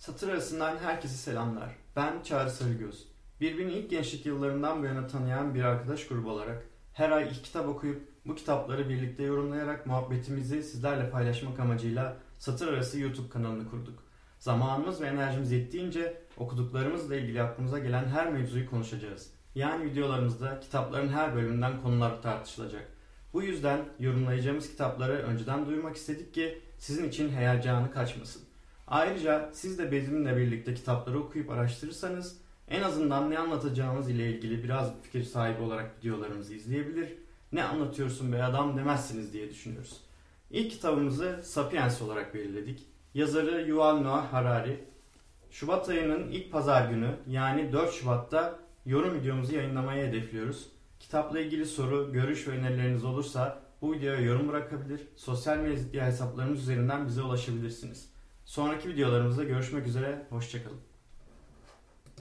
Satır arasından herkese selamlar. Ben Çağrı Sarıgöz. Birbirini ilk gençlik yıllarından bu yana tanıyan bir arkadaş grubu olarak her ay ilk kitap okuyup bu kitapları birlikte yorumlayarak muhabbetimizi sizlerle paylaşmak amacıyla Satır Arası YouTube kanalını kurduk. Zamanımız ve enerjimiz yettiğince okuduklarımızla ilgili aklımıza gelen her mevzuyu konuşacağız. Yani videolarımızda kitapların her bölümünden konular tartışılacak. Bu yüzden yorumlayacağımız kitapları önceden duyurmak istedik ki sizin için heyecanı kaçmasın. Ayrıca siz de bizimle birlikte kitapları okuyup araştırırsanız en azından ne anlatacağımız ile ilgili biraz bir fikir sahibi olarak videolarımızı izleyebilir, ne anlatıyorsun be adam demezsiniz diye düşünüyoruz. İlk kitabımızı Sapiens olarak belirledik. Yazarı Yuval Noah Harari. Şubat ayının ilk pazar günü yani 4 Şubat'ta yorum videomuzu yayınlamayı hedefliyoruz. Kitapla ilgili soru, görüş ve önerileriniz olursa bu videoya yorum bırakabilir, sosyal medya hesaplarımız üzerinden bize ulaşabilirsiniz. Sonraki videolarımızda görüşmek üzere, hoşçakalın.